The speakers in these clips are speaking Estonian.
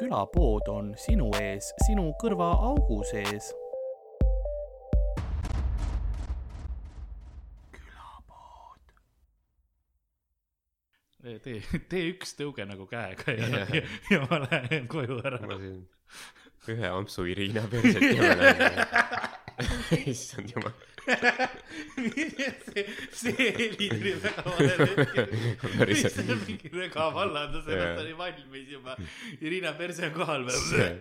külapood on sinu ees, sinu kõrvaaugu sees. külapood. tee, tee üks tõuge nagu käega ja, ja, ja, ja ma lähen koju ära. ma siin ühe ampsu Irina perset ja ma lähen. issand jumal. see, see heli tuli väga valel hetkel. Päriselt. lihtsalt mingi rõga vallandas ennast, ta oli valmis juba. Irina perse on kohal veel.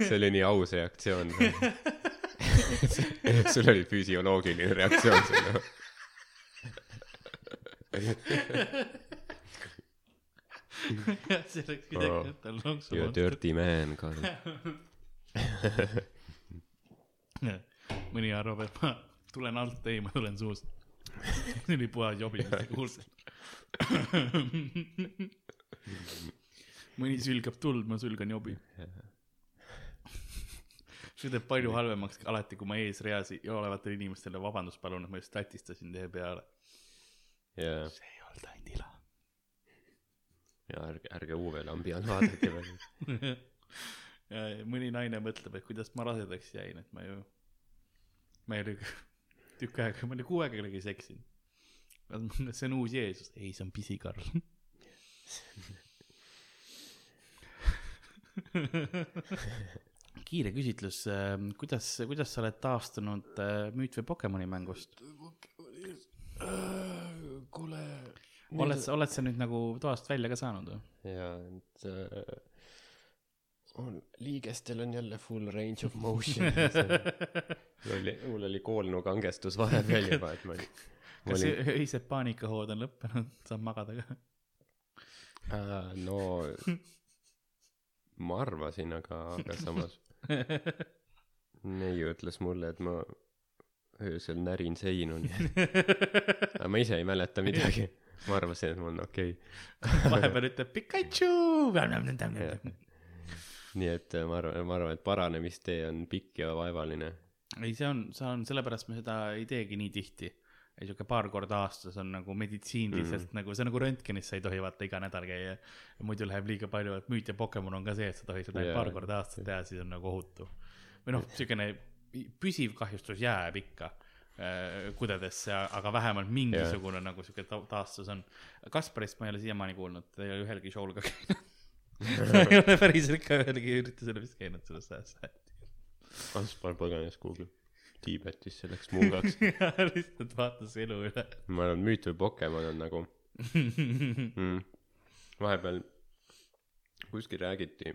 see oli nii aus reaktsioon sul oli füsioloogiline reaktsioon selle jah, see oleks midagi Oh. võtta lonksu You dirty man Karl mõni arvab, et ma tulen alt, ei, ma tulen suust. see oli puhas jobi, mis te kuulsite. mõni sülgab tuld, ma sülgan jobi. see teeb palju halvemaks alati, kui ma eesreas olevatele inimestele vabandust palun, et ma just tatistasin teie peale. ja see ei olnud ainult ila. ja ärge ärge Uwe Lambi all vaadake veel mõni naine mõtleb, et kuidas ma rasedaks jäin, et ma ju, ma ei ole tükk aega, ma olen kuu aega kellegagi seksinud. see on uus Jeesus, ei, see on pisikarl. kiire küsitlus, kuidas, kuidas sa oled taastunud äh, Müüt või Pokemoni mängust? kuule oled sa, oled sa nüüd nagu toast välja ka saanud või? ja et äh, on liigestel on jälle full range of motion mul oli mul oli koolnukangestus vahepeal juba et ma olin kas olin öised paanikahood on lõppenud, saab magada ka? äh, no ma arvasin aga aga samas neiu ütles mulle et ma öösel närin seinu nii et aga ma ise ei mäleta midagi ma arvasin et mul on okei okay. vahepeal ütleb Pikachu. Nii et äh, ma arvan ma arvan et paranemistee on pikk ja vaevaline ei, see on, see on, sellepärast me seda ei teegi nii tihti. ei, sihuke paar korda aastas on nagu meditsiiniliselt mm -hmm. nagu, see on nagu röntgenis, sa ei tohi vaata iga nädal käia. muidu läheb liiga palju, et müüt ja Pokemon on ka see, et sa tohid seda Jaa. paar korda aastas teha, siis on nagu ohutu. või noh, siukene püsiv kahjustus jääb ikka äh, kudedesse, aga vähemalt mingisugune nagu sihuke ta- taastus on. Kasparist ma ei ole siiamaani kuulnud, ta ei ole ühelgi show'l ka käinud. Ta ei ole päriselt ka ühelgi üritusel vist käinud sellest ajast. Kaspar põgenes kuhugi Tiibetisse läks mungaks ja lihtsalt vaatas elu üle. ma arvan müüt või Pokemon on nagu mm, vahepeal kuskil räägiti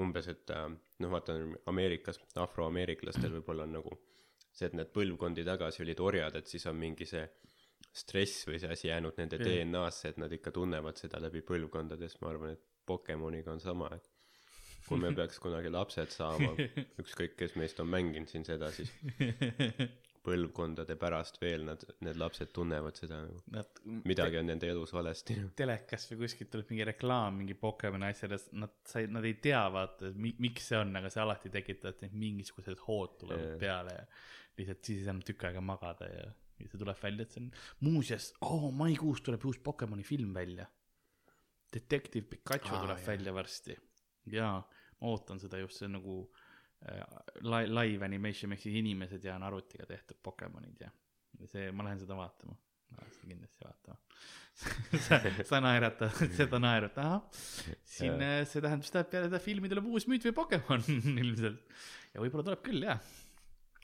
umbes et äh, noh vaata Ameerikas afroameeriklastel võib-olla on nagu see et need põlvkondi tagasi olid orjad et siis on mingi see stress või see asi jäänud nende. DNA-sse et nad ikka tunnevad seda läbi põlvkondade siis ma arvan et Pokemoniga on sama et kui me peaks kunagi lapsed saama ükskõik kes meist on mänginud siin seda siis põlvkondade pärast veel nad need lapsed tunnevad seda nagu. Nad midagi on nende elus valesti. telekast või kuskilt tuleb mingi reklaam mingi Pokemoni asjadest, nad sai, nad ei tea vaata mi,, miks see on, aga see alati tekitab, et mingisugused hood tulevad peale ja lihtsalt siis ei saanud tükk aega magada ja, ja see tuleb välja, et see on, muuseas oh,, maikuus tuleb uus Pokemoni film välja. Detective Pikachu ah, tuleb jah. välja varsti jaa, ma ootan seda just, see on nagu äh, li-, live animation ehk siis inimesed ja on arvutiga tehtud Pokemonid ja, ja see, ma lähen seda vaatama. ma lähen seda kindlasti vaatama sa, sa naeratad, seda naerad, ahah, siin äh, see tähendab seda, et peale seda filmi tuleb uus müüt või Pokemon ilmselt. ja võib-olla tuleb küll jah.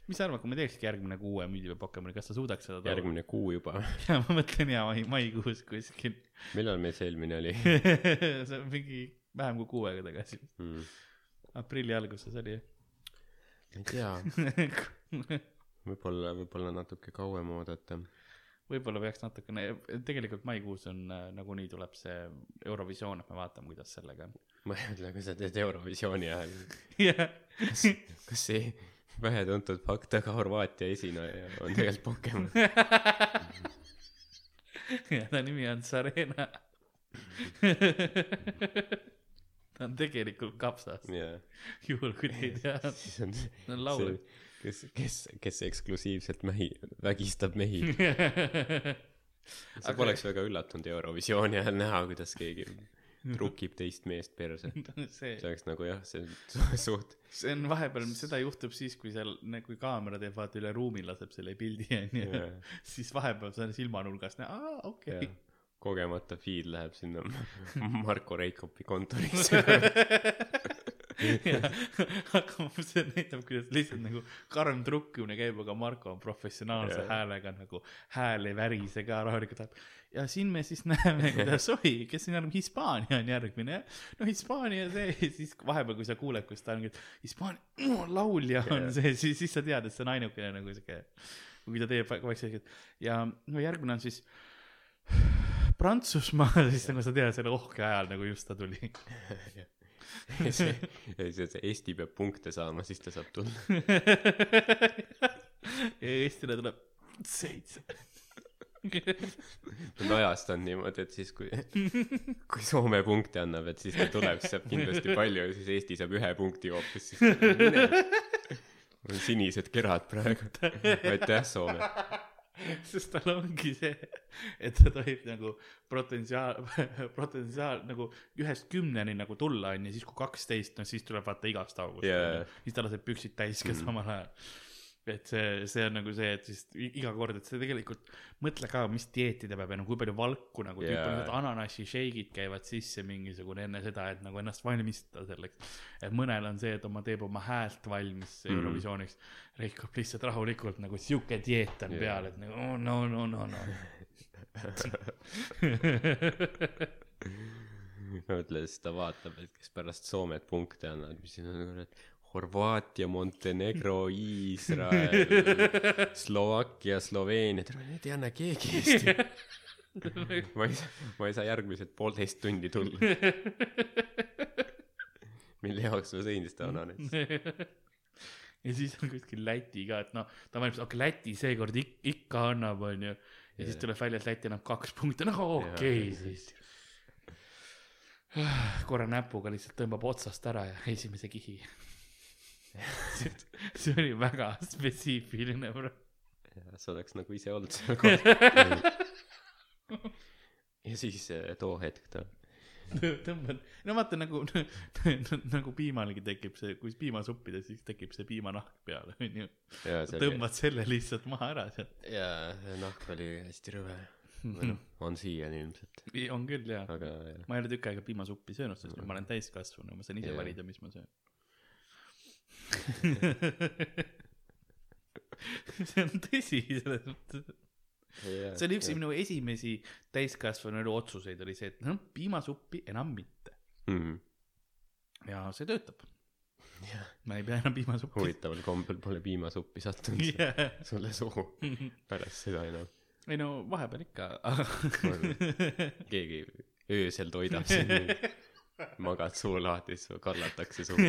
Mis sa arvad, kui me teekski järgmine kuu uue müüdi või Pokemoni, kas sa suudaks seda tuua? järgmine kuu juba ja ma mõtlen jaa, mai, maikuus kuskil. millal meil see eelmine oli see on mingi vähem kui kuu aega tagasi, mm. aprilli alguses oli ma ei tea võib-olla võib-olla natuke kauem oodata võib-olla peaks natukene, tegelikult maikuus on äh, nagunii tuleb see Eurovisioon, et me vaatame, kuidas sellega on. ma ei mõtle kui sa teed Eurovisiooni ajal jah, kas see vähetuntud fakt aga Horvaatia esineja on tegelikult Pokemon ja ta nimi on Sarena. ta on tegelikult kapsas, jaa juhul kui te ei tea, siis on ta on laul. kes kes kes eksklusiivselt mehi vägistab mehi sa Aga- poleks väga üllatunud Eurovisiooni ajal näha kuidas keegi trukib teist meest perse. see see, oleks nagu jah, see on suht, see on vahepeal, seda juhtub siis, kui seal, kui kaamera teeb vaata üle ruumi, laseb selle pildi onju siis vahepeal sa silmanurgast näed, aa okei jah. kogemata feed läheb sinna Marko Reikopi kontorisse. aga see näitab, kuidas lihtsalt nagu karm trukkimine käib, aga Marko on professionaalse Jaa. häälega nagu hääl ei värise ka rahulikult läheb. Ja siin me siis näeme, kuidas, oi, kes on, Hispaania on järgmine jah. no Hispaania see, siis vahepeal, kui sa kuuled, kus ta on, Hispaania oh, laulja on see, siis, siis sa tead, et see on ainukene nagu siuke, kui ta teeb vaikselt ja no järgmine on siis Prantsusmaa, siis nagu sa tead, selle ohke ajal nagu just ta tuli. see, see, see Eesti peab punkte saama, siis ta saab tulla. ja Eestile tuleb seitse. Ta on ajastanud niimoodi, et siis kui, kui Soome punkte annab, et siis ta tuleb, siis saab kindlasti palju ja siis Eesti saab ühe punkti hoopis, siis mul on sinised kerad praegu. aitäh, Soome. sest tal ongi see, et ta tohib nagu potentsiaal, potentsiaal nagu ühest kümneni nagu tulla onju, siis kui kaksteist, no siis tuleb vaata igast august onju. siis ta laseb püksid täis ka samal ajal. Et see, see on nagu see, et siis iga kord, et see tegelikult, mõtle ka, mis dieeti ta peab ja no kui palju valku nagu Jaa. tüüp on, ananassi shake'id käivad sisse mingisugune enne seda, et nagu ennast valmistada selleks. et mõnel on see, et oma, teeb oma häält valmis Mhm. Eurovisiooniks mm, -hmm. rikub lihtsalt rahulikult nagu sihuke dieet on Jaa. peal, et nagu oh, no, no, no, no. mõtle, siis ta vaatab, et kes pärast Soomet punkte annavad, mis siin on nagu need Horvaatia, Montenegro, Iisrael, Slovakkia, Sloveenia, need ei anna keegi Eesti. ma ei saa, ma ei saa järgmised poolteist tundi tulla. mille jaoks ma sõin seda ananessi? ja siis on kuskil Läti ka, et noh, ta valmis, okei okay,, Läti seekord ik-, ikka annab, onju. ja siis tuleb välja, et Läti annab kaks punkti, no okei okay, siis. korra näpuga lihtsalt tõmbab otsast ära ja esimese kihi. See oli väga spetsiifiline, bro. sa oleks nagu ise olnud seal kohal. ja siis eh, too hetk ta, tõmbad, no vaata nagu, nagu piimalgi tekib see, kui piima suppida, siis tekib see piimanahk peale, onju. ja see oli, tõmbad selle lihtsalt maha ära sealt. ja nahk oli hästi rõve. või noh, on siiani ilmselt, on küll jaa. ma ei ole tükk aega piimasuppi söönud, sest nüüd ma olen täiskasvanu, ma saan ise Jaa. valida, mis ma söön. see on tõsi, selles mõttes. see oli üks minu esimesi täiskasvanu elu otsuseid oli see, et noh, piimasuppi enam mitte. mm.. ja see töötab. ma ei pea enam piimasuppi. huvitaval kombel pole piimasuppi sattunud jah, sulle suhu pärast seda enam. ei no vahepeal ikka, keegi öösel toidab sind, magad suu lahti, siis kallatakse suhu.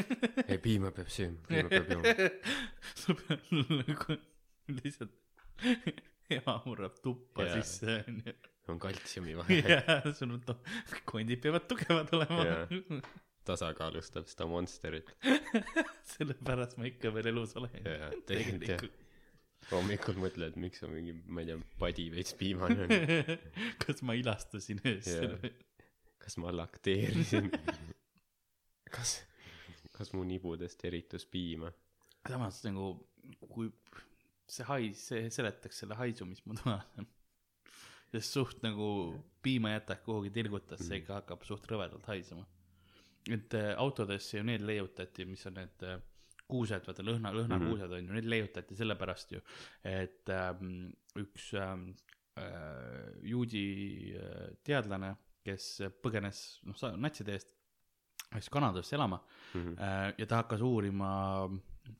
ei, piima peab sööma, piima peab jooma. sul peab nagu lihtsalt ema murrab tuppa Jaa. sisse onju. on kaltsiumi vahe, jaa, sul on to-, kondid peavad tugevad olema Jaa. tasakaalustab seda monsterit. sellepärast ma ikka veel elus olen. Jaa, tegelikult hommikul mõtled, miks on mingi, ma ei tea, padi veits piimane on. kas ma ilastasin öösel Jaa. või? Kas ma lakteerisin? kas, kas mu nibudest eritus piima? samas nagu, kui see hais, see seletaks selle haisu, mis mul toas on. sest suht nagu piima jätad kuhugi tilgutasse, ikka hakkab suht rõvedalt haisema. et äh, autodesse ju need leiutati, mis on need äh, kuused, vaata lõhna, lõhnakuused on ju, need leiutati sellepärast ju, et ähm, üks ähm, äh, juudi äh, teadlane, kes põgenes, noh, natside eest, läks Kanadasse elama Mhm. Äh, ja ta hakkas uurima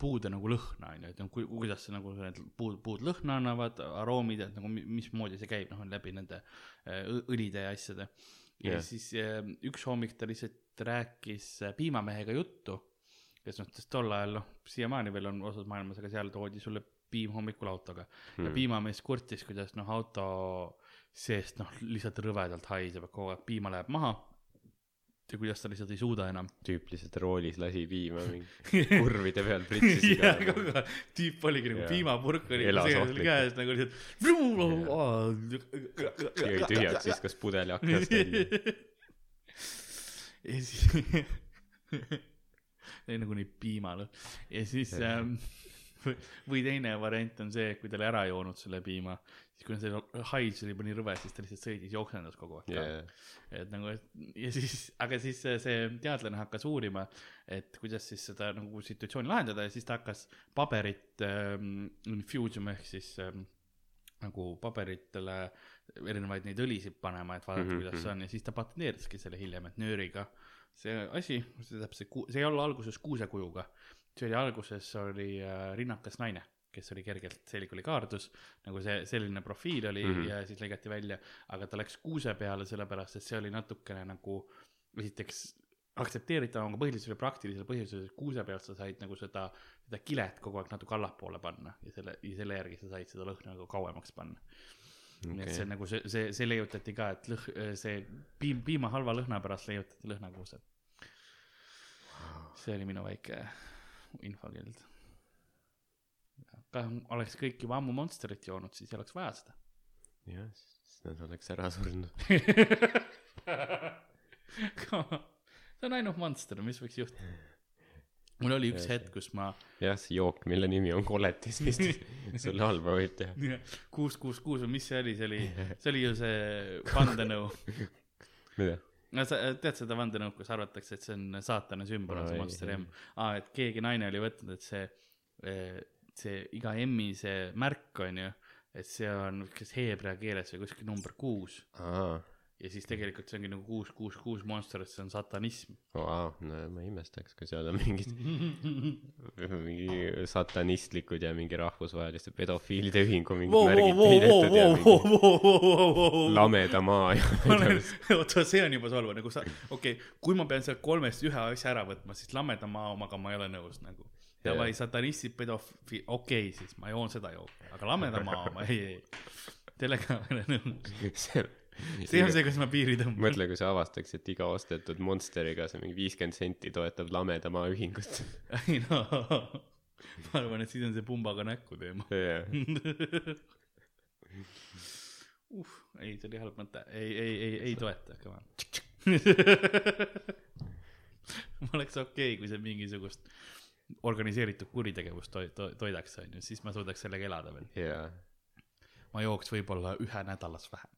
puude nagu lõhna onju, et noh, ku-, kuidas see nagu need puud, puud lõhna annavad, aroomid, et nagu mi- mismoodi see käib, noh läbi nende äh, õlide ja asjade. ja Jah. siis äh, üks hommik ta lihtsalt rääkis piimamehega juttu, kes noh, sest tol ajal noh, siiamaani veel on osas maailmas, aga seal toodi sulle piim hommikul autoga mm. ja Mhm. piimamees kurtis, kuidas noh, auto seest noh, lihtsalt rõvedalt haiseb, kogu aeg piima läheb maha ja kuidas ta lihtsalt ei suuda enam. tüüp lihtsalt roolis lasi piima mingi kurvide peal pritsis iga aeg, tüüp oligi nagu piimapurk oli käes nagu jõi lihtsalt. tühjaks, viskas pudeli aknast välja. ja siis see nagu nii piimalõhn ja siis ähm, või- või teine variant on see, kui ta oli ära joonud selle piima, siis kui see hais oli juba nii rõve, siis ta lihtsalt sõitis, jooksendas kogu aeg jaa, et nagu, et ja siis, aga siis see, teadlane hakkas uurima, et kuidas siis seda nagu situatsiooni lahendada ja siis ta hakkas paberit ähm,, infusium ehk siis ähm, nagu paberitele erinevaid neid õlisid panema, et vaadata mm, Mhm, -hmm. kuidas see on. ja siis ta patenteeriski selle hiljem, et nööriga. See asi, see täpselt, see ei olnud alguses kuusekujuga, see oli alguses oli äh, rinnakas naine, kes oli kergelt selg oli kaardus, nagu see selline profiil oli mm. -hmm. ja siis lõigati välja, aga ta läks kuuse peale sellepärast, et see oli natukene nagu esiteks aktsepteeritav, aga põhiliselt oli praktilisel põhjusel, et kuuse pealt sa said nagu seda, seda kilet kogu aeg natuke allapoole panna ja selle, ja selle järgi sa said seda lõhna nagu kauemaks panna okay.. nii et see nagu see, see, see leiutati ka, et lõh-, see piim, piima halva lõhna pärast leiutati lõhnakuused. see oli minu väike infokild. Oleks kõik juba ammu Monsterit joonud, siis ei oleks vaja seda. jah, siis nad oleks ära surnud. see on ainult Monster, mis võiks juhtuda. mul oli üks hetk, kus ma jah, see jook, mille nimi on koletis, mis sulle halba võib teha. kuus, kuus, kuus või mis see oli, see oli, see oli ju see vandenõu. mida? no sa tead seda vandenõu, kus arvatakse, et see on saatana sümbol, on see Monster. M. aa, et keegi naine oli võtnud, et see, see iga M-i see märk on ju, et see on kas heebrea keeles või kuskil number kuus ja siis tegelikult see ongi nagu kuus, kuus, kuus Monster, et see on satanism. vau, no ma ei imestaks, kui seal on mingid mingi satanistlikud ja mingi rahvusvaheliste pedofiilide ühingu mingid märgid peidetud ja mingi lameda maa ja ma olen, oota, see on juba solvav, nagu sa, okei okay,, kui ma pean sealt kolmest ühe asja ära võtma, siis lameda maa omaga ma ei ole nõus nagu. Davai, satanistid, pedofiil, okei okay,, siis ma joon seda jooki, aga lameda maa oma, ei, ei. sellega ma ei ole nõus. see on see, kus ma piiri tõmban. mõtle, kui sa avastaks, et iga ostetud Monsteriga see mingi viiskümmend senti toetab lameda maa ühingut. ei no, ma arvan, et siis on see pumbaga näkku teema. uh, ei, see oli halb mõte, ei, ei, ei, ei toeta, come on. ma oleks okei okay,, kui see mingisugust organiseeritud kuritegevust toi-, to-, toidaks, onju, siis ma suudaks sellega elada veel. jaa, ma jooks võib-olla ühe nädalas vähem.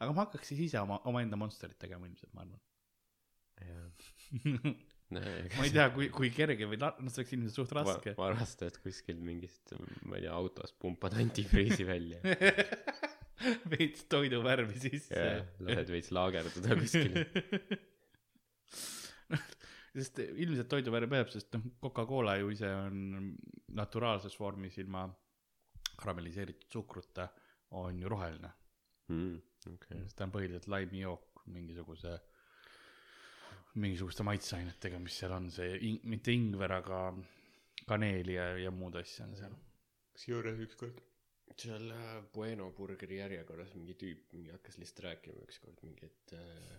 aga ma hakkaks siis ise oma, omaenda Monsterit tegema ilmselt, ma arvan. jaa. ma ei tea, kui, kui kerge või noh, see oleks ilmselt suht raske. varastad kuskilt mingist, ma ei tea, autost pumpad antifriisi välja veits toiduvärvi sisse ja. lased veits laagerdada kuskil. sest ilmselt toiduvärv peab, sest noh, Coca-Cola ju ise on naturaalses vormis ilma karamelliseeritud suhkruta on ju roheline. Mm, okei, ta on põhiliselt laimijook mingisuguse, mingisuguste maitseainetega, mis seal on, see ing,, mitte ingver, aga kaneeli ja, ja muud asja on seal. kusjuures ükskord seal äh, Bueno burgeri järjekorras mingi tüüp mingi hakkas lihtsalt rääkima ükskord mingi, et äh,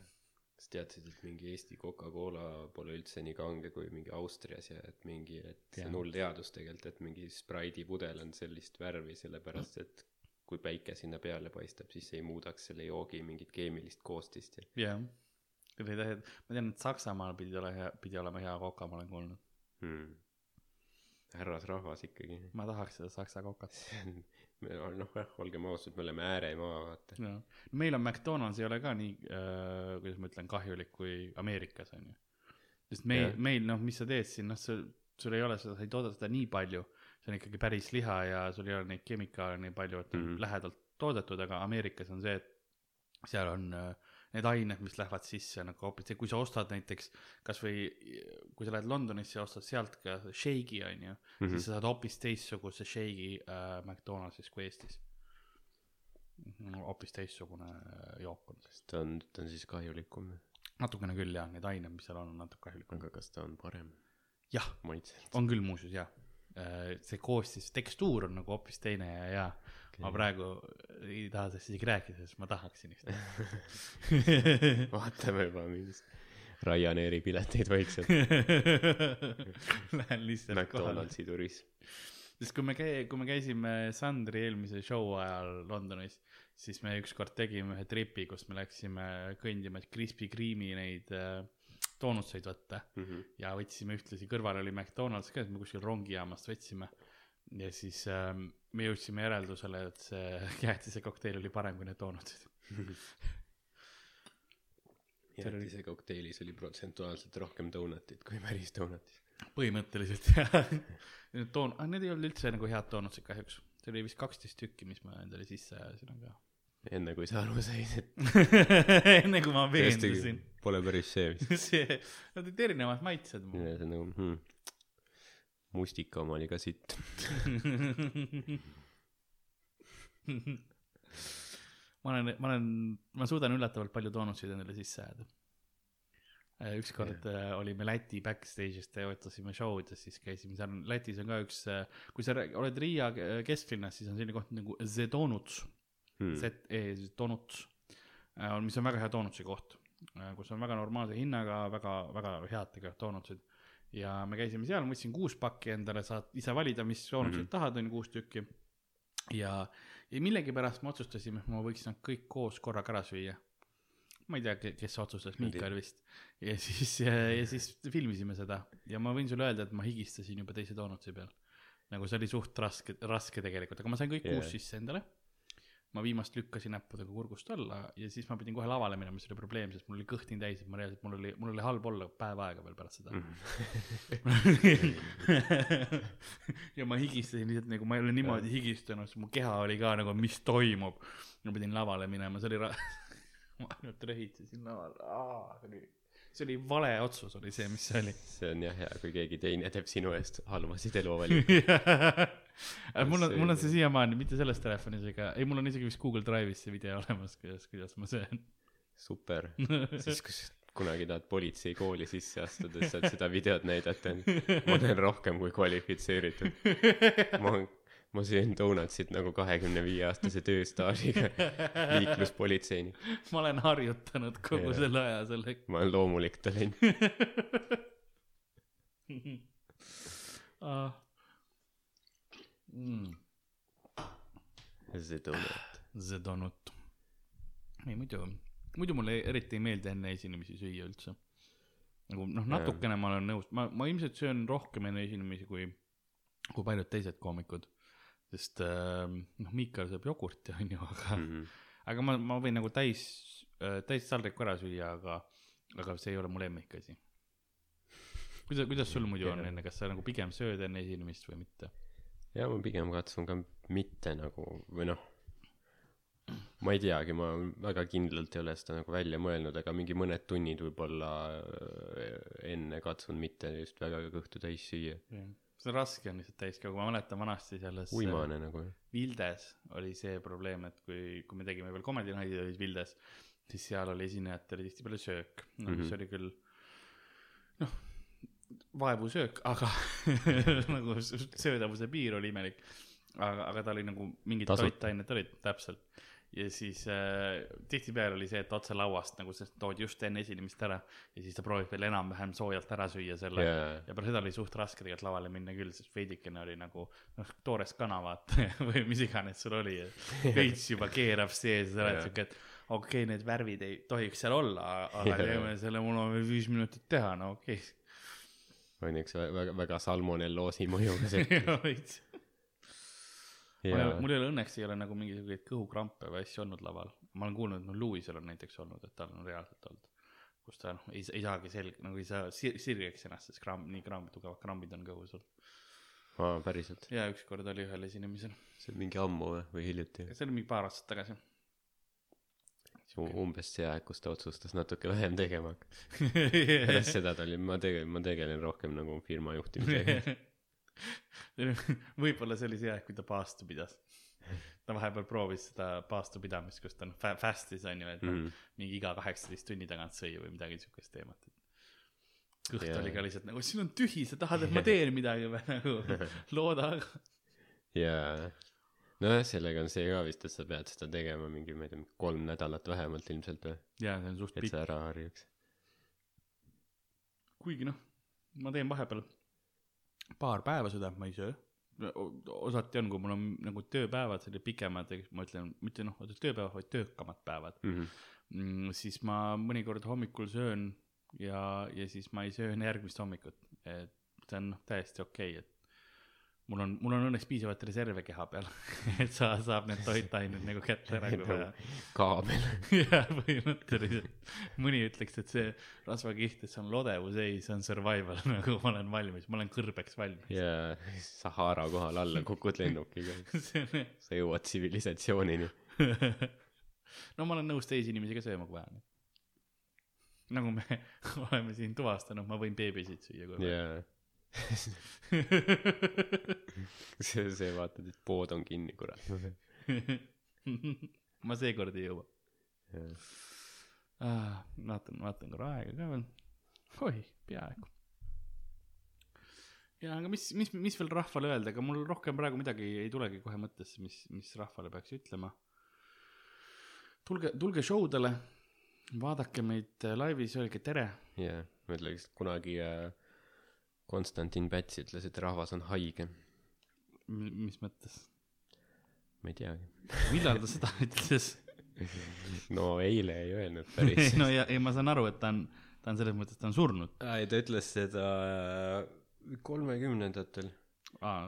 kas teadsid, et mingi Eesti Coca-Cola pole üldse nii kange kui mingi Austrias ja et mingi, et see on hull teadus tegelikult, et mingi Sprite'i pudel on sellist värvi sellepärast, et kui päike sinna peale paistab, siis ei muudaks selle joogi mingit keemilist koostist ja jah, ma tean, et Saksamaal pidi olema hea, pidi olema hea koka, ma olen kuulnud. hmm.. härrasrahvas ikkagi. ma tahaks seda saksa kokat. noh, jah, olgem ausad, me oleme ääremaa, vaata. jah, meil on McDonalds ei ole ka nii äh,, kuidas ma ütlen, kahjulik kui Ameerikas on ju. sest meil meil noh, mis sa teed siin, noh, sul, sul ei ole seda, sa ei tooda seda nii palju, see on ikkagi päris liha ja sul ei ole neid kemikaale nii palju, et mm. -hmm. lähedalt toodetud, aga Ameerikas on see, et seal on äh, need ained, mis lähevad sisse nagu hoopis, kui sa ostad näiteks kasvõi kui sa lähed Londonisse ja ostad sealt ka shake'i on ju mm, Mhm. -hmm. siis sa saad hoopis teistsuguse shake'i äh, McDonaldsis kui Eestis. hoopis teistsugune äh, jook on, sest ta on, ta on siis kahjulikum. natukene küll jah, need ained, mis seal on, on natuke kahjulikumad. aga kas ta on parem jah, on küll muuseas jah. See koostis, tekstuur on nagu hoopis teine ja, ja ma praegu ei taha sellest isegi rääkida, sest ma tahaksin just. vaatame juba mingist Ryanairi pileteid vaikselt. Lähen lihtsalt. McDonaldsi turism. sest kui me käi-, kui me käisime Sandri eelmise show ajal Londonis, siis me ükskord tegime ühe tripi, kus me läksime kõndima, Krispy Kreme'i neid äh, doonutseid võtta Mhm. ja võtsime ühtlasi, kõrval oli McDonalds ka, et me kuskil rongijaamast võtsime. ja siis ähm, me jõudsime järeldusele, et see jäätise kokteil oli parem kui need doonutsid. jäätise kokteilis oli protsentuaalselt rohkem donutit kui päris donutis. põhimõtteliselt jah. Need doon-, need ei olnud üldse nagu head doonutsid kahjuks. see oli vist kaksteist tükki, mis ma endale sisse ajasin, aga enne kui sa aru said, et enne kui ma veendusin. pole päris see, mis see, nad olid erinevad maitsed. see on nagu hmm., mustika oma oli ka sitt. ma olen, ma olen, ma suudan üllatavalt palju doonutsid endale sisse ajada. ükskord yeah. olime Läti backstage'is, ootasime show'd ja siis käisime seal, Lätis on ka üks, kui sa oled Riia kesklinnas, siis on selline koht nagu The Donuts Hmm. ZE Donuts, mis on väga hea doonutsi koht, kus on väga normaalse hinnaga väga, väga head tegelikult doonutsid. ja me käisime seal, ma võtsin kuus pakki endale, saad ise valida, mis doonutsid Mhm. -hmm. tahad, on ju kuus tükki. ja, ja millegipärast me otsustasime, et ma võiks nad kõik koos korraga ära süüa. ma ei tea, kes otsustas. Miikal vist. ja siis, ja siis filmisime seda ja ma võin sulle öelda, et ma higistasin juba teise doonutsi peal. nagu see oli suht raske, raske tegelikult, aga ma sain kõik yeah. kuus sisse endale ma viimast lükkasin näppudega kurgust alla ja siis ma pidin kohe lavale minema, mis oli probleem, sest mul oli kõht nii täis, et ma reaalselt, mul oli, mul oli halb olla päev aega veel pärast seda Mhm. ja ma higistasin lihtsalt nagu, ma ei ole niimoodi higistanud, mu keha oli ka nagu, mis toimub. ma pidin lavale minema, see oli ra-, ma ainult rehitasin laval, see oli, see oli vale otsus oli see, mis see oli. see on jah hea, kui keegi teine teeb sinu eest halvasid eluvalikuid. Mul on, mul on see siiamaani, mitte selles telefonis ega, ei, mul on isegi vist Google Drive'is see video olemas, kuidas, kuidas ma söön. super, siis kui sa kunagi tahad politseikooli sisse astuda, siis saad seda videot näidata. ma olen rohkem kui kvalifitseeritud. ma, ma söön donutsit nagu kahekümne viie aastase tööstaažiga liikluspolitseinik. ma olen harjutanud kogu Jaa. selle aja sellega. ma olen loomulik talent. Ah. Mm, see donut. see donut. ei muidu, muidu mulle eriti ei meeldi enne esinemisi süüa üldse. nagu noh, natukene ma olen nõus, ma, ma ilmselt söön rohkem enne esinemisi kui, kui paljud teised koomikud. sest äh, noh, Miikal sööb jogurti onju, aga Mhm. aga ma, ma võin nagu täis, täis taldriku ära süüa, aga, aga see ei ole mu lemmikasi. kuidas, kuidas sul muidu on enne, kas sa nagu pigem sööd enne esinemist või mitte? Ja ma pigem katsun ka mitte nagu või noh ma ei teagi ma väga kindlalt ei ole seda nagu välja mõelnud aga mingi mõned tunnid võib-olla äh, enne katsun mitte just väga kõhtu täis süüa. See on raske on lihtsalt täis ka, kui ma mäletan vanasti selles uimane nagu Vildes oli see probleem, et kui, kui me tegime veel Comedy Night'i olid Vildes, siis seal oli esinejatel tihtipeale söök, no mis Mhm. oli küll noh, vaevusöök, aga nagu söödavuse piir oli imelik. aga, aga ta oli nagu mingid toitained olid täpselt. Ja siis äh, tihtipeale oli see, et otse lauast nagu see toodi just enne esinemist ära ja siis ta proovib veel enam-vähem soojalt ära süüa selle. Jaa. Ja pärast seda oli suht raske tegelikult lavale minna küll, sest veidikene oli nagu noh, toores kana vaata või mis iganes sul oli, veits juba keerab sees ja sa oled siuke, et okei okay,, need värvid ei tohiks seal olla, aga teeme selle, mul on veel viis minutit teha, no okei on üks vä- väga väga salmonelloosi mõjuga veits. ja mul ei ole õnneks ei ole nagu mingisuguseid kõhukrampe või asju olnud laval, ma olen kuulnud, no Lewisel on näiteks olnud, et tal on reaalselt olnud, kus ta noh, ei, ei saagi selg-, nagu ei saa sir-, sirgeks ennast, sest kramm, nii kramm, tugevad krambid on kõhus olnud. aa päriselt ja ükskord oli ühel esinemisel, see on mingi ammu või või hiljuti see oli mingi paar aastat tagasi. Umbes see aeg kus ta otsustas natuke vähem tegema pärast seda ta oli ma tegelen ma tegelen rohkem nagu firma juhtimisega võib-olla see oli see aeg, kui ta paastu pidas. ta vahepeal proovis seda paastupidamist, kus ta noh fa- fast'is on ju, et noh Mhm. mingi iga kaheksateist tunni tagant sõi või midagi siukest teemat. kõht Jaa. oli ka lihtsalt nagu siin on tühi, sa tahad, et ma teen midagi või nagu looda. jaa nojah sellega on see ka vist et sa pead seda tegema mingi ma ei tea kolm nädalat vähemalt ilmselt või? Ja see on suht et pikk, sa ära harjuks. Kuigi noh, ma teen vahepeal paar päeva seda, ma ei söö, osati on, kui mul on nagu tööpäevad sellised pikemad, ma ütlen, mitte noh, tööpäevad, vaid töökamad päevad. Mhm. mm,, siis ma mõnikord hommikul söön ja, ja siis ma ei söö enne järgmist hommikut, et see on noh, täiesti okei okay,, et mul on, mul on õnneks piisavalt reserve keha peal, et sa saab need toitained nagu kätte ära, kui vaja. kaabel. jah, põhimõtteliselt. mõni ütleks, et see rasvakiht, et see on lodevus, ei, see on survival, nagu ma olen valmis, ma olen kõrbeks valmis. ja Sahara kohal alla kukud lennukiga, see on sa jõuad tsivilisatsioonini. no ma olen nõus teisi inimesi ka sööma, kui vaja. nagu me oleme siin tuvastanud, ma võin beebisid süüa, kui vaja. jaa. see, see vaatad, et pood on kinni, kurat. ma seekord ei jõua ah,. vaatan, vaatan korra aega ka veel. oih, peaaegu. ja aga mis, mis, mis veel rahvale öelda, ega mul rohkem praegu midagi ei tulegi kohe mõttesse, mis, mis rahvale peaks ütlema. tulge, tulge show dele, vaadake meid laivis, öelge tere. jaa, ma ütleks, kunagi äh, Konstantin Päts ütles, et rahvas on haige. mis mõttes? ma ei teagi. millal ta seda ütles? no eile ei öelnud päris. no ja, ei ma saan aru, et ta on, ta on selles mõttes, ta on surnud ei, ta ütles seda äh, kolmekümnendatel, ah,.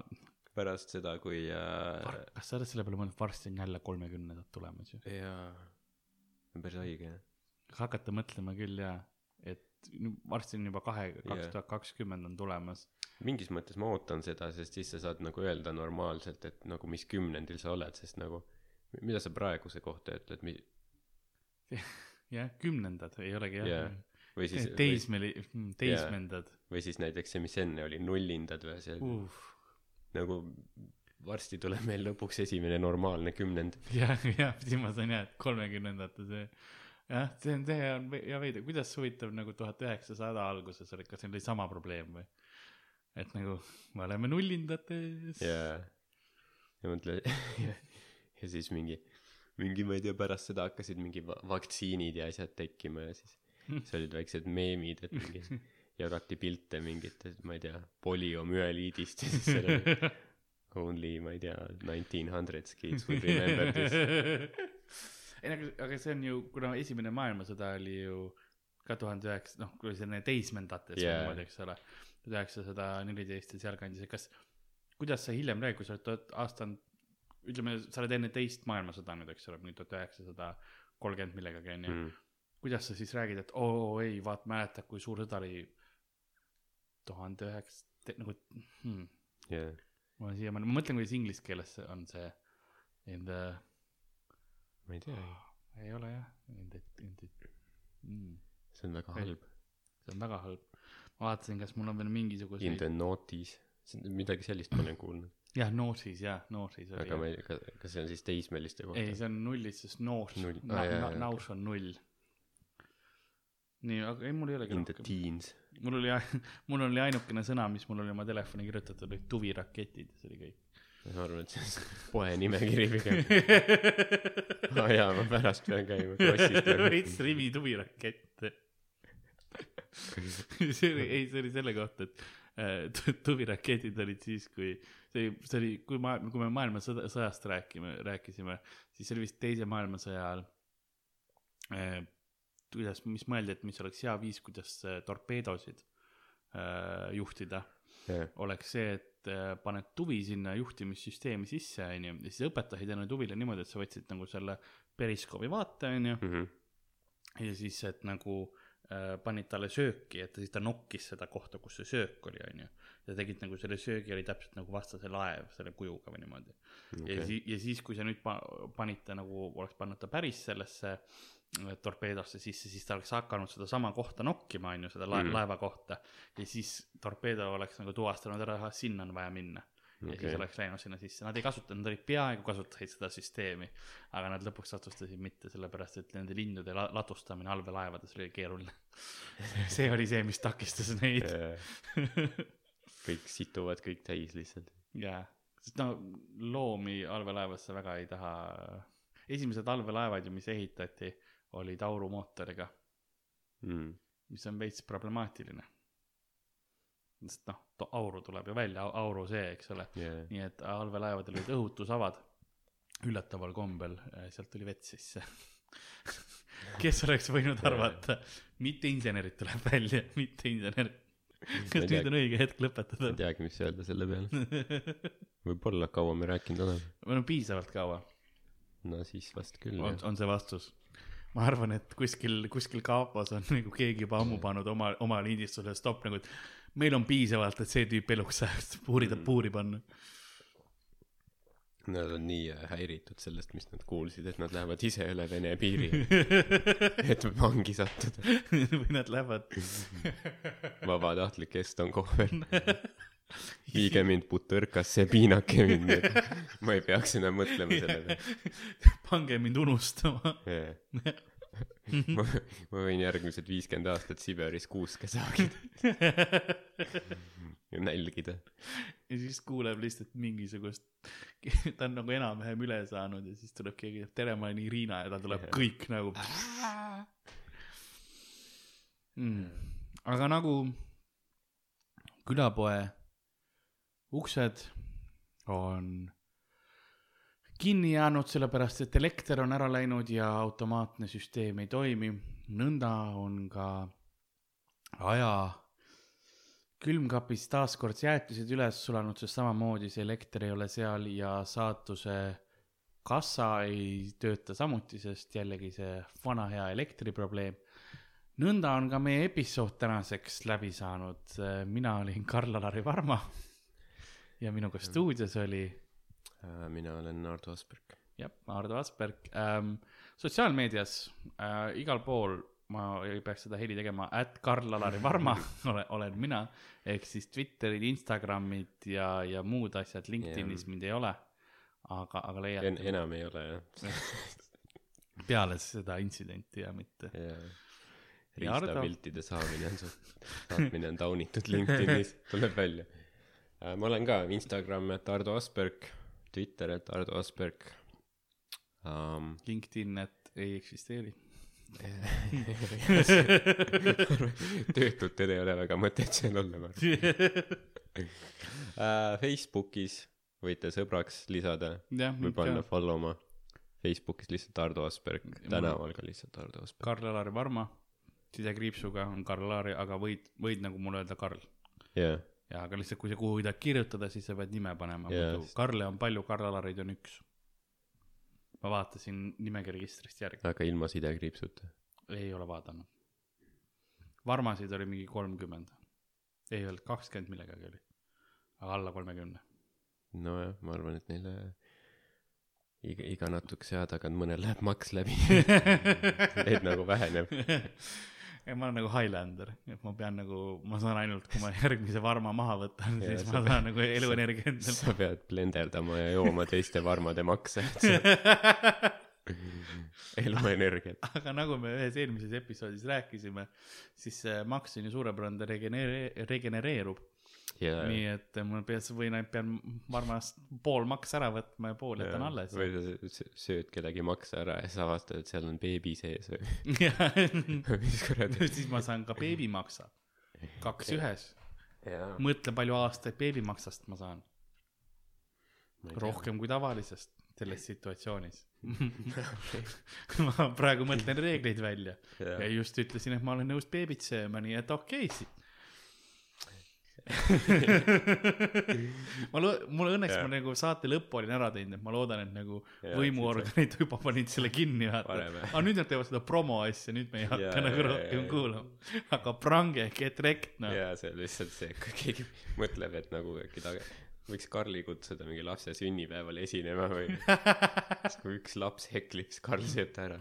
pärast seda, kui äh, kas sa oled selle peale mõelnud, varsti on jälle kolmekümnendad tulemas ju? jaa, päris haige jah. hakata mõtlema küll jaa, varsti on juba kahe, kaks Jah. tuhat kakskümmend on tulemas. mingis mõttes ma ootan seda, sest siis sa saad nagu öelda normaalselt, et nagu mis kümnendil sa oled, sest nagu mida sa praeguse kohta ütled, mi-, jah, kümnendad ei olegi jah Jah. või siis, või, teismeli, teismendad või siis näiteks see, mis enne oli, nullindad või see uh. nagu varsti tuleb meil lõpuks esimene normaalne kümnend. jah, jah, siis ma sain jah, et kolmekümnendate see, jah, see on, see on ja veider, kuidas huvitav nagu tuhat üheksasada alguses oli, kas neil oli sama probleem või? et nagu me oleme nullindates ja, ja mõtle ja siis mingi, mingi, ma ei tea, pärast seda hakkasid mingi va- vaktsiinid ja asjad tekkima ja siis, siis olid väiksed meemid, et mingi jagati pilte mingitest, ma ei tea, poliomüeliidist ja siis seal oli only, ma ei tea, nineteen hundreds kids will remember this. ei, aga, see on ju, kuna esimene maailmasõda oli ju ka tuhande üheksa, noh, kui selline teismendates yeah. niimoodi, eks ole, tuhat üheksasada neliteist ja sealkandis, et kas, kuidas sa hiljem räägid, kui sa oled tuhat aasta, ütleme, sa oled enne teist maailmasõda nüüd, eks ole, mingi tuhat üheksasada kolmkümmend millegagi onju mm., kuidas sa siis räägid, et oo oh, ei, vaat mäletad, kui suur sõda oli tuhande üheksa, nagu hmm, jah, ma siiamaani, ma mõtlen, kuidas inglise keeles on see in the ma ei tea, ei ole jah, in the, in the mm,, see on väga Ei. halb. see on väga halb. ma vaatasin, kas mul on veel In mingisuguseid, the notice, midagi sellist ma olen kuulnud, jah, noosis jah, noosis oli aga ma ei, kas see on siis teismeliste ei, kohta? see on nullis, sest noos Null., jaa, na, naus on null. nii, aga ei, mul ei olegi In the rohkem. teens. mul oli, mul oli ainukene sõna, mis mul oli oma telefoni kirjutatud, olid tuviraketid see oli kõik. Ma arvan, et see on poe nimekiri pigem. aa jaa, ma pärast pean käima krossist veits rivi tuvirakette. see oli, ei, see oli selle kohta, et äh, tu- tuviraketid olid siis, kui see see oli, kui ma, kui me maailmasõda, sõjast räägime, rääkisime, siis see oli vist teise maailmasõja ajal äh,. kuidas, mis mõeldi, et mis oleks hea viis, kuidas äh, torpeedosid äh, juhtida, oleks see, et äh, paned tuvi sinna juhtimissüsteemi sisse, onju, ja siis õpetasid enne tuvile niimoodi, et sa võtsid nagu selle periskoobi vaate, onju, Mhm. ja siis, et nagu äh, panid talle sööki, et siis ta nokkis seda kohta, kus see söök oli, onju. ja tegid nagu selle söögi oli täpselt nagu vastase laev selle kujuga või niimoodi okay.. ja siis, ja siis, kui sa nüüd pa-, panid ta nagu, oleks pannud ta päris sellesse äh, torpeedosse sisse, siis ta oleks hakanud sedasama kohta nokkima, onju, seda la- Mhm. mm. laeva kohta. ja siis torpeedo oleks nagu tuvastanud ära, ahah, sinna on vaja minna. ja okay. Okei. siis oleks läinud sinna sisse, nad ei kasutanud, nad olid peaaegu kasutasid seda süsteemi, aga nad lõpuks otsustasid mitte, sellepärast et nende lindude la- ladustamine allveelaevades oli keeruline. see oli see, mis takistas neid. kõik situvad kõik täis lihtsalt. jaa, sest no loomi allveelaevasse väga ei taha. esimesed allveelaevad ju, mis ehitati, olid aurumootoriga, Mm. mis on veits problemaatiline. sest noh, auru tuleb ju välja, auru see, eks ole. jaa, nii et allveelaevadel olid õhutusavad. üllataval kombel äh, sealt tuli vett sisse. kes oleks võinud arvata, mitte insenerid tuleb välja, mitte insenerid. kas nüüd on õige hetk lõpetada ei? teagi, mis öelda selle peale. võib-olla kaua me rääkinud oleme. no piisavalt kaua no siis vast küll on, on see vastus. Ma arvan, et kuskil, kuskil kapos on nagu keegi juba ammu pannud oma, oma lindistusele stopp nagu, et meil on piisavalt, et see tüüp eluks ajaks puuri Mm. puuri panna. Nad on nii äh, häiritud sellest, mis nad kuulsid, et nad lähevad ise üle Vene piiri, et vangi sattuda. või nad lähevad, vabatahtlik Eston Kohver. viige mind Butõrkasse, piinake mind, et ma ei peaks enam mõtlema selle peale. pange mind unustama. ma, ma võin järgmised viiskümmend aastat Siberis kuuske saagida ja nälgida. ja siis kuuleb lihtsalt mingisugust, ta on nagu enam-vähem üle saanud ja siis tuleb keegi, tere, ma olen Irina ja tal tuleb Jah. kõik nagu mm.. aga nagu külapoe uksed on kinni jäänud, sellepärast et elekter on ära läinud ja automaatne süsteem ei toimi. nõnda on ka aja külmkapis taaskord jäätised üles sulanud, sest samamoodi see elekter ei ole seal ja saatuse kassa ei tööta samuti, sest jällegi see vana hea elektriprobleem. nõnda on ka meie episood tänaseks läbi saanud. mina olin Karl-Alari Varma ja minuga stuudios oli Äh, mina olen Ardo Asperg. jah, Ardo Asperg ähm,. sotsiaalmeedias äh, igal pool ma ei peaks seda heli tegema, at Karl-Alari Varma olen, olen mina. ehk siis Twitterid, Instagramid ja, ja muud asjad, LinkedInis Jah. mind ei ole. aga, aga En-, leiate enam ei ole jah. peale seda intsidenti ja mitte. Ardo? riistapiltide saamine on saatmine on taunitud LinkedInis, tuleb välja. Ma olen ka Instagram, et Ardo Asperg, Twitter, et Ardo Asperg um,. LinkedIn, et ei eksisteeri. töötutel ei ole väga mõtet seal olla, ma arvan uh. Facebookis võite sõbraks lisada jah, või panna follow ma. Facebookis lihtsalt Ardo Asperg, tänaval ka lihtsalt Ardo Asperg. Karl-Alari Varma, sidekriipsuga on Karl-Alari, aga võid, võid nagu mulle öelda Karl. jah, ja aga lihtsalt, kui sa kuhugi tahad kirjutada, siis sa pead nime panema Jaa. muidu Karle on palju, Karl-Alarid on üks. ma vaatasin nimekirjaregistrist järgi, aga ilma sidekriipsuta. ei ole vaadanud. Varmasid oli mingi kolmkümmend, ei olnud kakskümmend millegagi oli, aga alla kolmekümne. nojah, ma arvan, et neile iga, iga natukese aja tagant mõnel läheb maks läbi, et nagu väheneb. ma olen nagu Highlander, et ma pean nagu, ma saan ainult, kui ma järgmise varma maha võtan, siis ma pead- saan nagu eluenergia endale. sa pead blenderdama ja jooma teiste varmade makse, eluenergiat. aga nagu me ühes eelmises episoodis rääkisime, siis maks on ju suurepärane, ta regenere-, regenereerub. ja, nii et mul peas võin, pean varmast pool maks ära võtma ja pool jätan alles. või sa sööd kellegi makse ära ja siis avastad, et seal on beebi sees või mis kuradi. siis ma saan ka beebimaksa, kaks ühes. jaa. mõtle, palju aastaid beebimaksast ma saan, rohkem kui tavalisest selles situatsioonis. ma praegu mõtlen reegleid välja ja just ütlesin, et ma olen nõus beebit sööma, nii et okei okay. ma lo-, mul õnneks Jaa. ma nagu saate lõppu olin ära teinud, et ma loodan, et nagu Jaa, võimuorganid juba panid selle kinni, vaata. Aga nüüd nad teevad seda promo asja, nüüd me ei hakka Jaa, nagu jaa, rohkem jaa. kuulama. aga prange, get wrecked, noh. jaa, see on lihtsalt see, kui keegi mõtleb, et nagu äkki ta võiks Karli kutsuda mingi lapse sünnipäeval esinema või siis kui üks laps heklib, siis Karl sööb ta ära.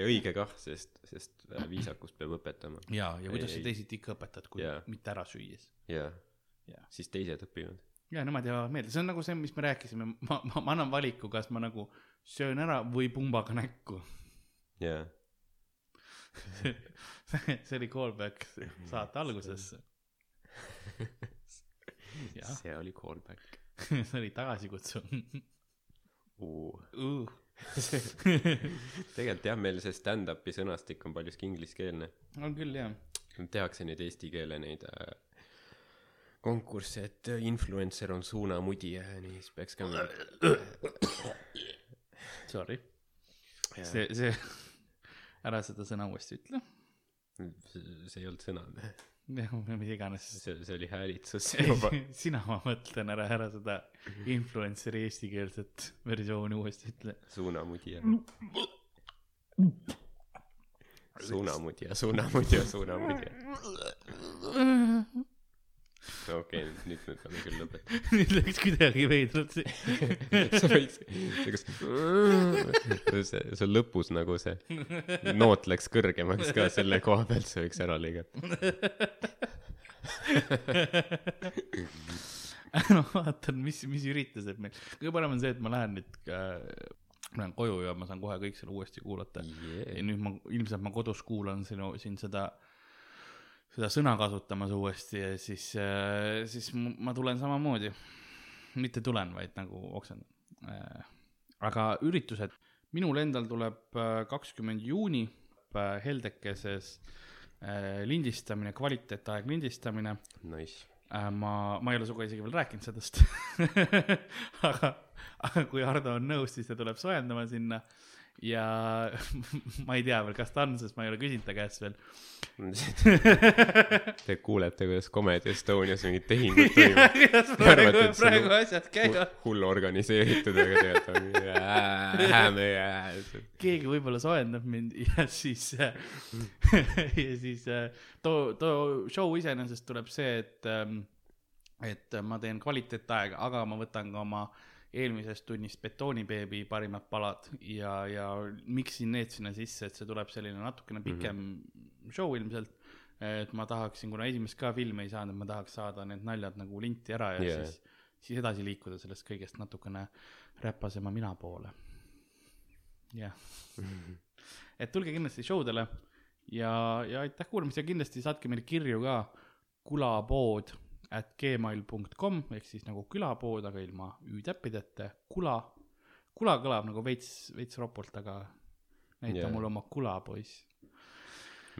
Ja õige kah, sest, sest äh, viisakust peab õpetama. ja, ja kuidas Ei, sa ei. teisiti ikka õpetad, kui Jaa. mitte ära süües. jaa Jaa., siis teised õpivad. ja nemad jäävad meelde, see on nagu see, mis me rääkisime, ma, ma, ma annan valiku, kas ma nagu söön ära või pumbaga näkku. jaa, see oli callback saate algusesse. see oli callback see oli tagasikutsuv uh.. uh.. tegelikult jah, meil see stand-up'i sõnastik on paljuski ingliskeelne. on küll jah, tehakse neid eesti keele neid äh, konkursse, et äh, influencer on suunamudija ja nii, siis peaks ka Sorry, see, see, ära seda sõna uuesti ütle. see ei olnud sõna, mis iganes. see, see oli häälitsus juba. sina, ma mõtlen ära, ära seda influencer'i eestikeelset versiooni uuesti ütle. suunamudija. suunamudija, suunamudija, suunamudija. okei, nüüd me peame küll lõpetama. nüüd läks kuidagi veidralt see. sa võiks, see kas, see, see on lõpus nagu see noot läks kõrgemaks ka selle koha pealt, see võiks ära lõigata. no vaatan, mis, mis üritused meil, kõige parem on see, et ma lähen nüüd äh,, ma lähen koju ja ma saan kohe kõik selle uuesti kuulata. ja nüüd ma ilmselt ma kodus kuulan sinu siin seda seda sõna kasutamas uuesti ja siis äh, siis ma tulen samamoodi. Mitte tulen vaid nagu oksendan. Äh, aga üritused. Minul endal tuleb kakskümmend juuni äh, heldekeses äh, lindistamine kvaliteetaeg lindistamine. Nice. äh, ma ma ei ole sinuga isegi veel rääkinud sellest. Aga aga kui Hardo on nõus siis ta tuleb soojendama sinna ja ma ei tea veel kas ta on sest ma ei ole küsinud ta käest veel. Te kuulete, kuidas Comedy Estonias mingid tehingud toimuvad. praegu praegu on- asjad käivad. hull organiseeritud, aga tegelikult on hääme keegi võib-olla soojendab mind ja siis äh, ja siis äh, too too show iseenesest tuleb see et ähm, et ma teen kvaliteetaega aga ma võtan ka oma eelmisest tunnist betoonibeebi parimad palad ja ja miksin need sinna sisse et see tuleb selline natukene pikem mm -hmm. show ilmselt et ma tahaksin kuna esimest ka filmi ei saanud ma tahaks saada need naljad nagu linti ära ja yeah. siis siis edasi liikuda sellest kõigest natukene räpasema mina poole jah et tulge kindlasti show dele ja ja aitäh kuulamast ja kindlasti saatke meile kirju ka kulapood at gmail.com ehk siis nagu külapood aga ilma ü-täppideta kula kula kõlab nagu veits veits ropult aga näita yeah. mulle oma kula poiss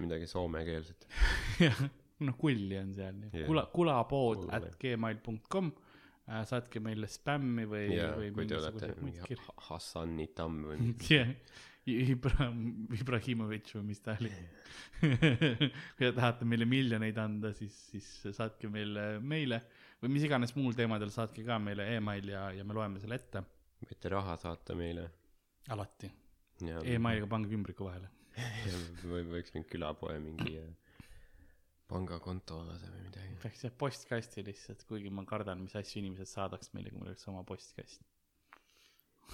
midagi soomekeelset. jah noh kulli on seal Jaa. kula kulapood Kulla. at gmail.com äh, saatke meile spämmi või ja või muid mingi Hassani tamm või mingi jah, Ibra-, Ibrahimovitš või mis ta oli. kui te tahate meile miljoneid anda, siis, siis saatke meile meile või mis iganes muul teemadel saatke ka meile email ja, ja me loeme selle ette. võite raha saata meile. alati. ja emailiga pange ümbriku vahele. või võiks mingi külapoe mingi äh, pangakonto avada või midagi. peaks jah postkasti lihtsalt, kuigi ma kardan, mis asju inimesed saadaks meile, kui meil oleks oma postkast.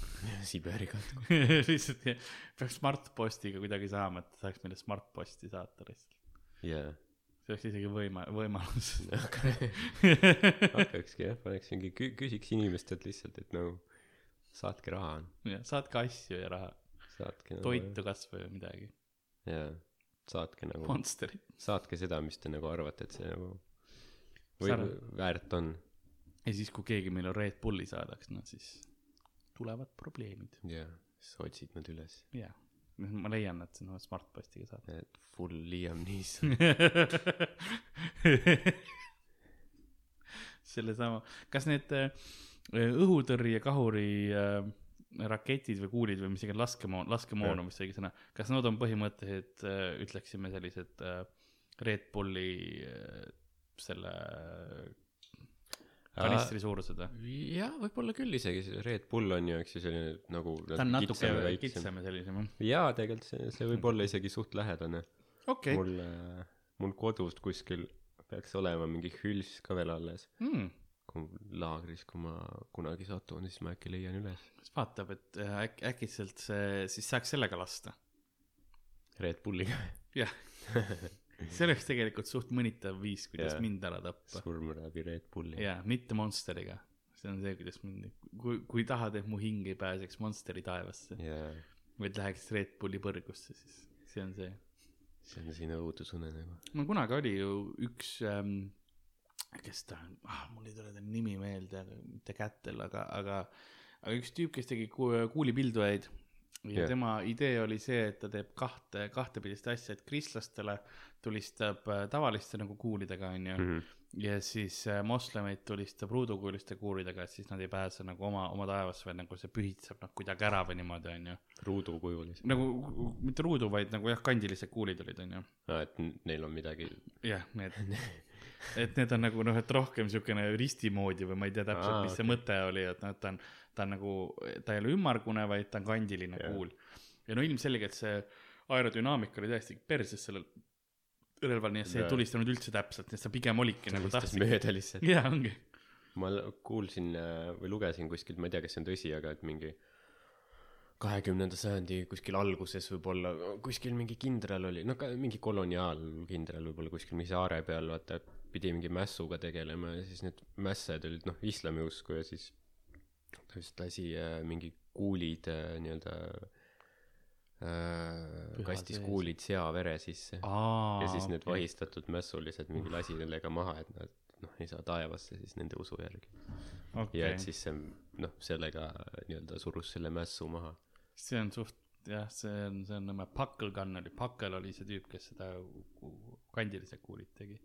Siberi katku. lihtsalt jah, peaks Smartpostiga kuidagi saama, et saaks meile Smartposti saata lihtsalt. jaa. see oleks isegi võima-, võimalus. hakkakski jah, paneks mingi kü-, küsiks inimestelt lihtsalt, et no saatke raha, jah, saatke asju ja raha, saatke nagu, toitu kasvõi või midagi, jaa, saatke nagu, Monsterit. saatke seda, mis te nagu arvate, et see nagu või Sa- väärt on. ja siis, kui keegi meile Red Bulli saadaks, no siis tulevad probleemid. jaa, siis otsid nad üles. jaa, ma leian, et see on Smartpostiga saada. et full Liam Neeson. sellesama, kas need äh, õhutõrjekahuri äh, raketid või kuulid või mis iganes laskemoon, laskemoon Jah. on vist õige sõna, kas need on põhimõtteliselt äh, ütleksime sellised äh, Red Bulli selle kanistri suurused või? jah, võib-olla küll isegi, see Red Bull on ju, eks ju, selline nagu ta on natuke kitsam ja sellisem jah. jaa, tegelikult see, see võib olla isegi suht lähedane okei, mul äh, mul kodus kuskil peaks olema mingi hülss ka veel alles Hmm. kui laagris kui ma kunagi satun siis ma äkki leian üles siis vaatab, et äh, äk-, äkitselt see, siis saaks sellega lasta. Red Bulliga jah, see oleks tegelikult suht mõnitav viis, kuidas Jaa. mind ära tappa. surm läbi Red Bulli jaa, mitte Monsteriga. see on see, kuidas mind, kui, kui tahad, et mu hing ei pääseks Monsteri taevasse, jaa vaid läheks Red Bulli põrgusse, siis see on see. see on sinu õudusunenägu mul kunagi oli ju üks ähm,, kes ta on ah,, mul ei tule ta nimi meelde, mitte Kätel, aga, aga, aga üks tüüp, kes tegi ku- kuulipildujaid ja Jah. tema idee oli see, et ta teeb kahte, kahtepidist asja, et kristlastele tulistab äh, tavaliste nagu kuulidega, onju. Mhm. ja siis äh, moslemeid tulistab ruudukuuliste kuulidega, et siis nad ei pääse nagu oma, oma taevasse, vaid nagu see pühitseb noh kuidagi ära või niimoodi, onju. ruudukujulised. nagu mitte ruudu, vaid nagu jah, kandilised kuulid olid, onju. aa, et neil on midagi. jah, need, et need on nagu noh, et rohkem siukene risti moodi või ma ei tea täpselt, mis see okei. mõte oli, et noh, et ta on, ta on nagu, ta ei ole ümmargune, vaid ta on kandiline Jah. kuul. ja no ilmselgelt see aerodünaamika oli täiesti perses sellel relval, nii et see ei tulistanud üldse täpselt, nii et sa pigem olidki nagu tahtsid. mööda lihtsalt. jaa, ongi. ma kuulsin äh, või lugesin kuskilt, ma ei tea, kas see on tõsi, aga et mingi kahekümnenda sajandi kuskil alguses võib-olla kuskil mingi kindral oli, no ka mingi koloniaalkindral võib-olla kuskil mingi saare peal, vaata, pidi mingi mässuga tegelema ja siis need mässed olid noh, islamiusku ja siis ta vist lasi äh, mingi kuulid äh, nii-öelda äh, kastis sees. kuulid seavere sisse aa. ja siis need vahistatud mässulised mingi lasi nendega maha, et nad noh, ei saa taevasse siis nende usu järgi. ja okei et, siis see noh, sellega nii-öelda surus selle mässu maha. see on suht, jah, see on, see on nõme, Gun oli, Puckle oli see tüüp, kes seda kandilised kuulid tegi.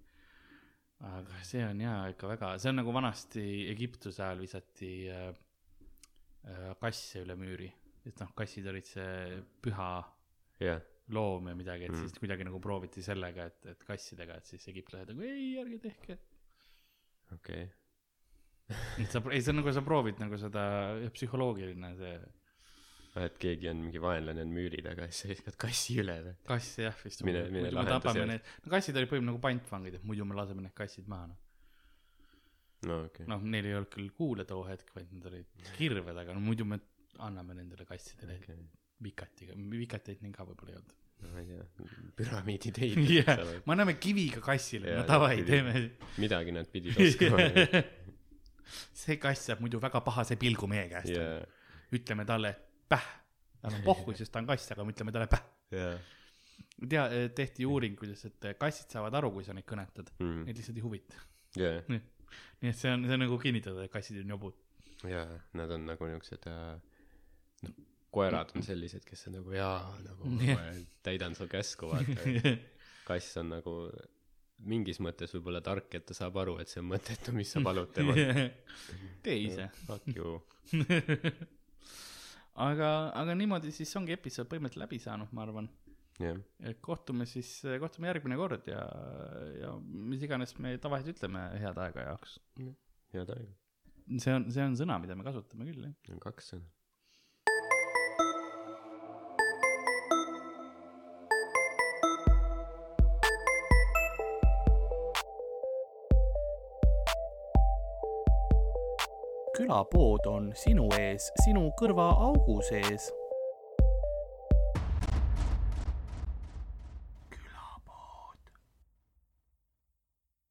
aga see on jaa ikka väga, see on nagu vanasti Egiptuse ajal visati äh, äh, kasse üle müüri, et noh, kassid olid see püha jah, loom ja midagi, et Mm. siis kuidagi nagu prooviti sellega, et, et kassidega, et siis egiptlased nagu ei, ärge tehke. okei et sa, ei see on nagu sa proovid nagu seda psühholoogiline see okay.. et keegi on mingi vaenlane on müüri taga siis sa viskad kassi üle või? kass jah vist. Mine- mine need, no kassid olid põhimõtteliselt nagu pantvangid, et muidu me laseme need kassid maha noh. No okay.. noh, neil ei olnud küll kuule too hetk, vaid nad olid kirved, aga no muidu me anname nendele kassidele okay. vikatiga, vikateid neil ka võib-olla ei olnud. no ma ei tea, püramiidid ei jah, me anname kiviga kassile, no davai, teeme. midagi nad pidid oskama see kass saab muidu väga pahase pilgu meie käest ja, ütleme talle päh, tal on pohhu, sest ta on kass, aga me ütleme talle päh. ja tea, tehti uuring, kuidas, et kassid saavad aru, kui sa neid kõnetad, mm. neid lihtsalt ei huvita. ja, nii et see on, see on nagu kinnitada, et kassid on jobud. ja nad on nagu niuksed äh, noh, koerad on sellised, kes on nagu jaa, nagu ma täidan su käsku, vaata. kass on nagu mingis mõttes võib-olla tark, et ta saab aru, et see on mõttetu, mis sa palud temal. tee ise. Fuck you. aga, aga niimoodi siis ongi episood põhimõtteliselt läbi saanud, ma arvan. jah, et kohtume siis, kohtume järgmine kord ja, ja mis iganes me tavaliselt ütleme head aega jaoks. head aega. see on, see on sõna, mida me kasutame küll, jah. kaks sõna. külapood on sinu ees, sinu kõrvaaugu sees